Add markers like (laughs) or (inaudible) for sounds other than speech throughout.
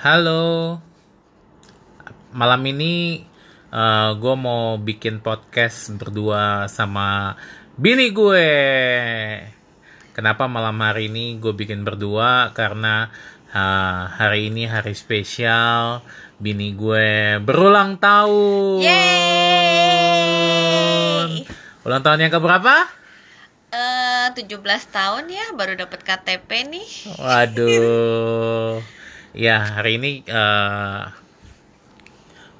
Halo, malam ini uh, gue mau bikin podcast berdua sama bini gue. Kenapa malam hari ini gue bikin berdua? Karena uh, hari ini hari spesial, bini gue berulang tahun. Yeay! Ulang tahun yang keberapa? Eh, 17 tahun ya baru dapat KTP nih. Waduh. Ya, hari ini uh,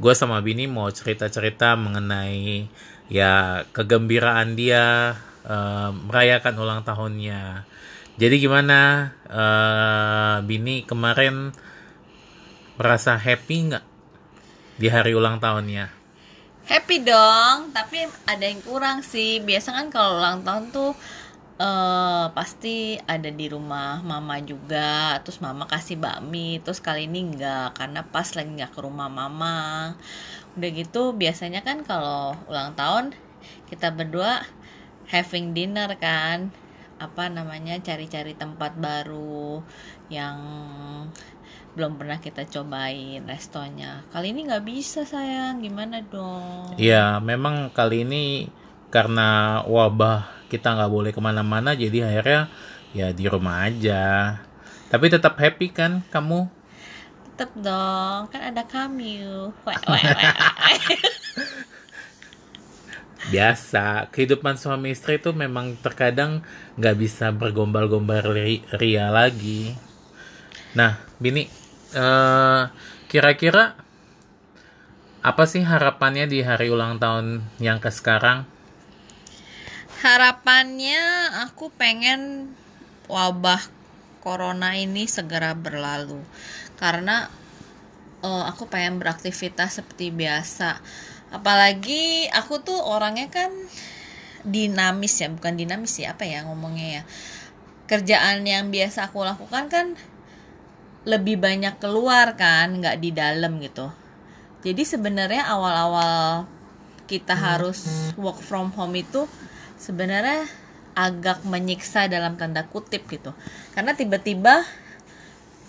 gue sama Bini mau cerita-cerita mengenai ya kegembiraan dia uh, merayakan ulang tahunnya. Jadi gimana uh, Bini kemarin merasa happy nggak di hari ulang tahunnya? Happy dong, tapi ada yang kurang sih. Biasa kan kalau ulang tahun tuh eh pasti ada di rumah mama juga. Terus mama kasih bakmi. Terus kali ini enggak karena pas lagi nggak ke rumah mama. Udah gitu biasanya kan kalau ulang tahun kita berdua having dinner kan. Apa namanya cari-cari tempat baru yang belum pernah kita cobain restonya. Kali ini nggak bisa sayang, gimana dong? Iya, memang kali ini karena wabah kita nggak boleh ke mana-mana, jadi akhirnya ya di rumah aja. Tapi tetap happy kan kamu? Tetep dong, kan ada kami. (laughs) Biasa, kehidupan suami istri itu memang terkadang nggak bisa bergombal-gombal ri- ria lagi. Nah, Bini, eh, kira-kira apa sih harapannya di hari ulang tahun yang ke sekarang? Harapannya aku pengen wabah corona ini segera berlalu. Karena eh, aku pengen beraktivitas seperti biasa. Apalagi aku tuh orangnya kan dinamis ya, bukan dinamis ya, apa ya ngomongnya ya. Kerjaan yang biasa aku lakukan kan lebih banyak keluar kan, nggak di dalam gitu. Jadi sebenarnya awal-awal kita harus work from home itu sebenarnya agak menyiksa dalam tanda kutip gitu. Karena tiba-tiba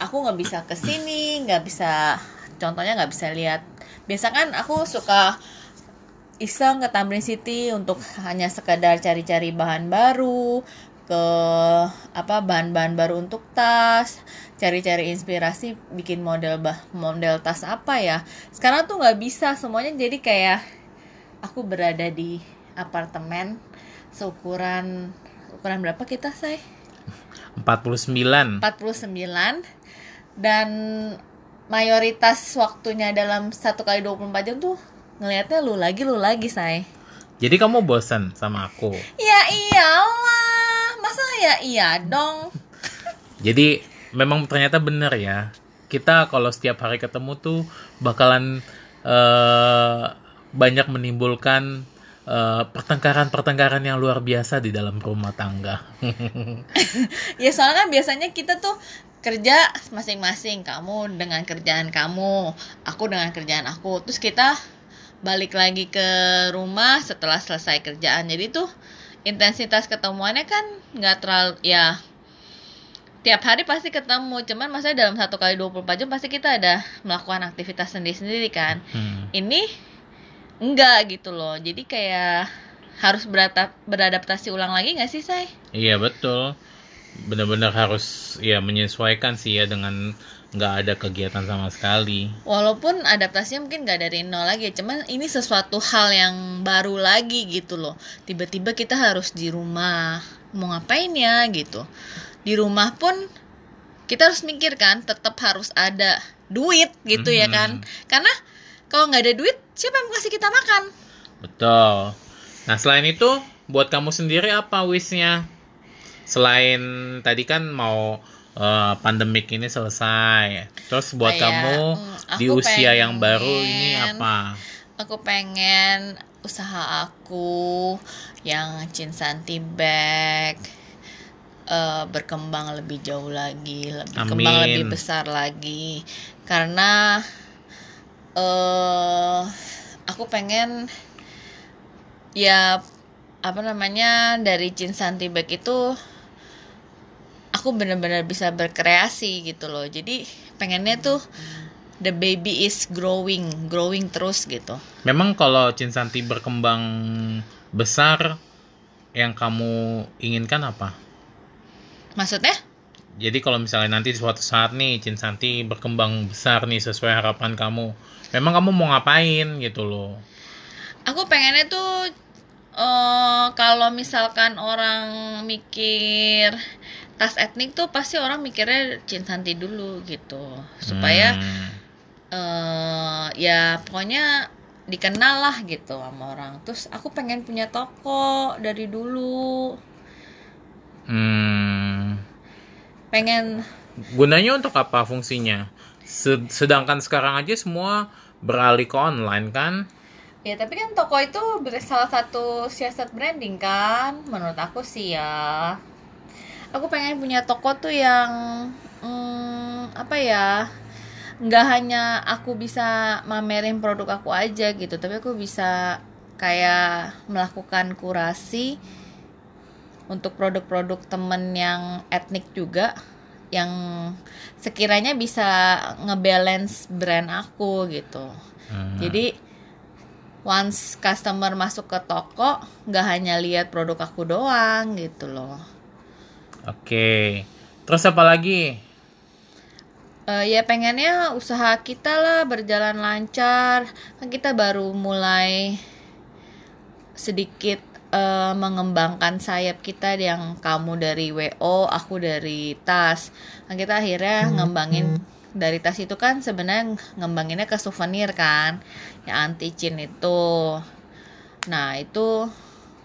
aku nggak bisa ke sini, nggak bisa, contohnya nggak bisa lihat. Biasa kan aku suka iseng ke Tamrin City untuk hanya sekadar cari-cari bahan baru, ke apa bahan-bahan baru untuk tas, cari-cari inspirasi bikin model bah model tas apa ya. Sekarang tuh nggak bisa semuanya jadi kayak aku berada di apartemen seukuran ukuran berapa kita say 49. 49 dan mayoritas waktunya dalam satu kali 24 jam tuh ngelihatnya lu lagi lu lagi say Jadi kamu bosan sama aku. ya iyalah masa ya iya dong (laughs) Jadi memang ternyata benar ya. Kita kalau setiap hari ketemu tuh bakalan eh, banyak menimbulkan eh, pertengkaran-pertengkaran yang luar biasa di dalam rumah tangga. (laughs) ya soalnya kan biasanya kita tuh kerja masing-masing kamu dengan kerjaan kamu aku dengan kerjaan aku terus kita balik lagi ke rumah setelah selesai kerjaan jadi tuh intensitas ketemuannya kan nggak terlalu ya tiap hari pasti ketemu cuman maksudnya dalam satu kali 24 jam pasti kita ada melakukan aktivitas sendiri-sendiri kan Hmm. ini enggak gitu loh jadi kayak harus beratap, beradaptasi ulang lagi nggak sih say Iya betul. Benar-benar harus ya menyesuaikan sih ya dengan nggak ada kegiatan sama sekali. walaupun adaptasinya mungkin nggak dari nol lagi cuman ini sesuatu hal yang baru lagi gitu loh tiba-tiba kita harus di rumah mau ngapain ya gitu di rumah pun kita harus mikir kan tetap harus ada duit gitu ya Mhm. kan karena kalau nggak ada duit siapa yang mau kasih kita makan Betul. Nah selain itu, buat kamu sendiri apa wishnya? Selain tadi kan mau eh, pandemik ini selesai, terus buat Kayak, kamu mm, di usia yang baru ini pengen- apa? aku pengen usaha aku yang Cinsanti Bag eh, berkembang lebih jauh lagi, lebih berkembang Amin. lebih besar lagi. Karena eh aku pengen ya apa namanya dari Cinsanti Bag itu aku benar-benar bisa berkreasi gitu loh. Jadi pengennya tuh the baby is growing growing terus gitu Memang kalau Cinsanti berkembang besar, yang kamu inginkan apa? maksudnya Jadi kalau misalnya nanti suatu saat nih Cinsanti berkembang besar nih sesuai harapan kamu, memang kamu mau ngapain gitu loh? aku pengennya tuh eh kalau misalkan orang mikir tas etnik tuh pasti orang mikirnya Cinsanti dulu gitu. Supaya Hmm, eh ya pokoknya dikenal lah gitu sama orang. Terus aku pengen punya toko dari dulu. Hmm, pengen gunanya untuk apa fungsinya? Se- Sedangkan sekarang aja semua beralih ke online kan? ya tapi kan toko itu salah satu siasat branding kan menurut aku sih ya aku pengen punya toko tuh yang hmm, apa ya nggak hanya aku bisa mamerin produk aku aja gitu tapi aku bisa kayak melakukan kurasi untuk produk-produk temen yang etnik juga yang sekiranya bisa ngebalance brand aku gitu Hmm. jadi once customer masuk ke toko nggak hanya lihat produk aku doang gitu loh Oke. Terus apa lagi? Eh, ya pengennya usaha kita lah berjalan lancar kan kita baru mulai sedikit eh, mengembangkan sayap kita yang kamu dari WO aku dari tas. Kan kita akhirnya ngembangin dari tas itu kan sebenarnya ngembanginnya ke souvenir kan yang anti cin itu. Nah itu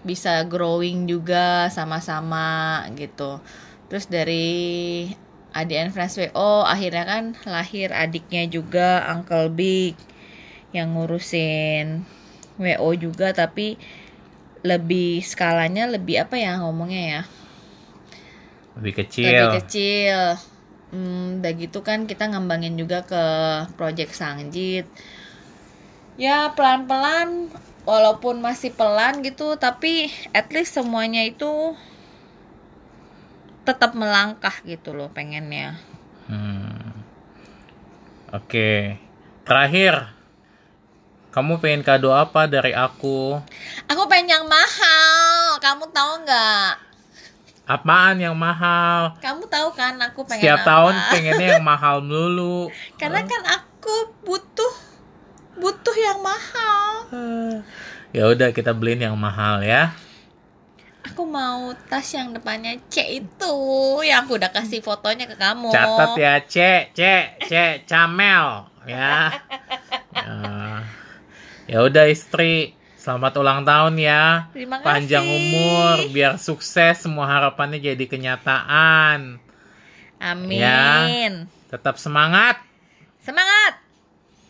bisa growing juga sama-sama gitu. Terus dari ADN Friends WO akhirnya kan lahir adiknya juga Uncle Big yang ngurusin WO juga tapi lebih skalanya lebih apa ya ngomongnya ya Lebih kecil. lebih kecil hmm, udah gitu kan kita ngembangin juga ke project Sangjit ya pelan-pelan walaupun masih pelan gitu tapi at least semuanya itu tetap melangkah gitu loh pengennya Hmm. Oke. Terakhir, kamu pengen kado apa dari aku? aku pengen yang mahal kamu tahu nggak Apaan yang mahal? kamu tahu kan aku pengen Setiap apa? tahun (laughs) pengennya yang mahal dulu. karena kan aku butuh butuh yang mahal Ya udah kita beliin yang mahal ya. Aku mau tas yang depannya C itu yang aku udah kasih fotonya ke kamu. Catat ya, C, C, C, Camel ya. Ya. (laughs) Ya udah istri, selamat ulang tahun ya. Terima kasih. Panjang umur, biar sukses semua harapannya jadi kenyataan. Amin. Ya. Tetap semangat. Semangat.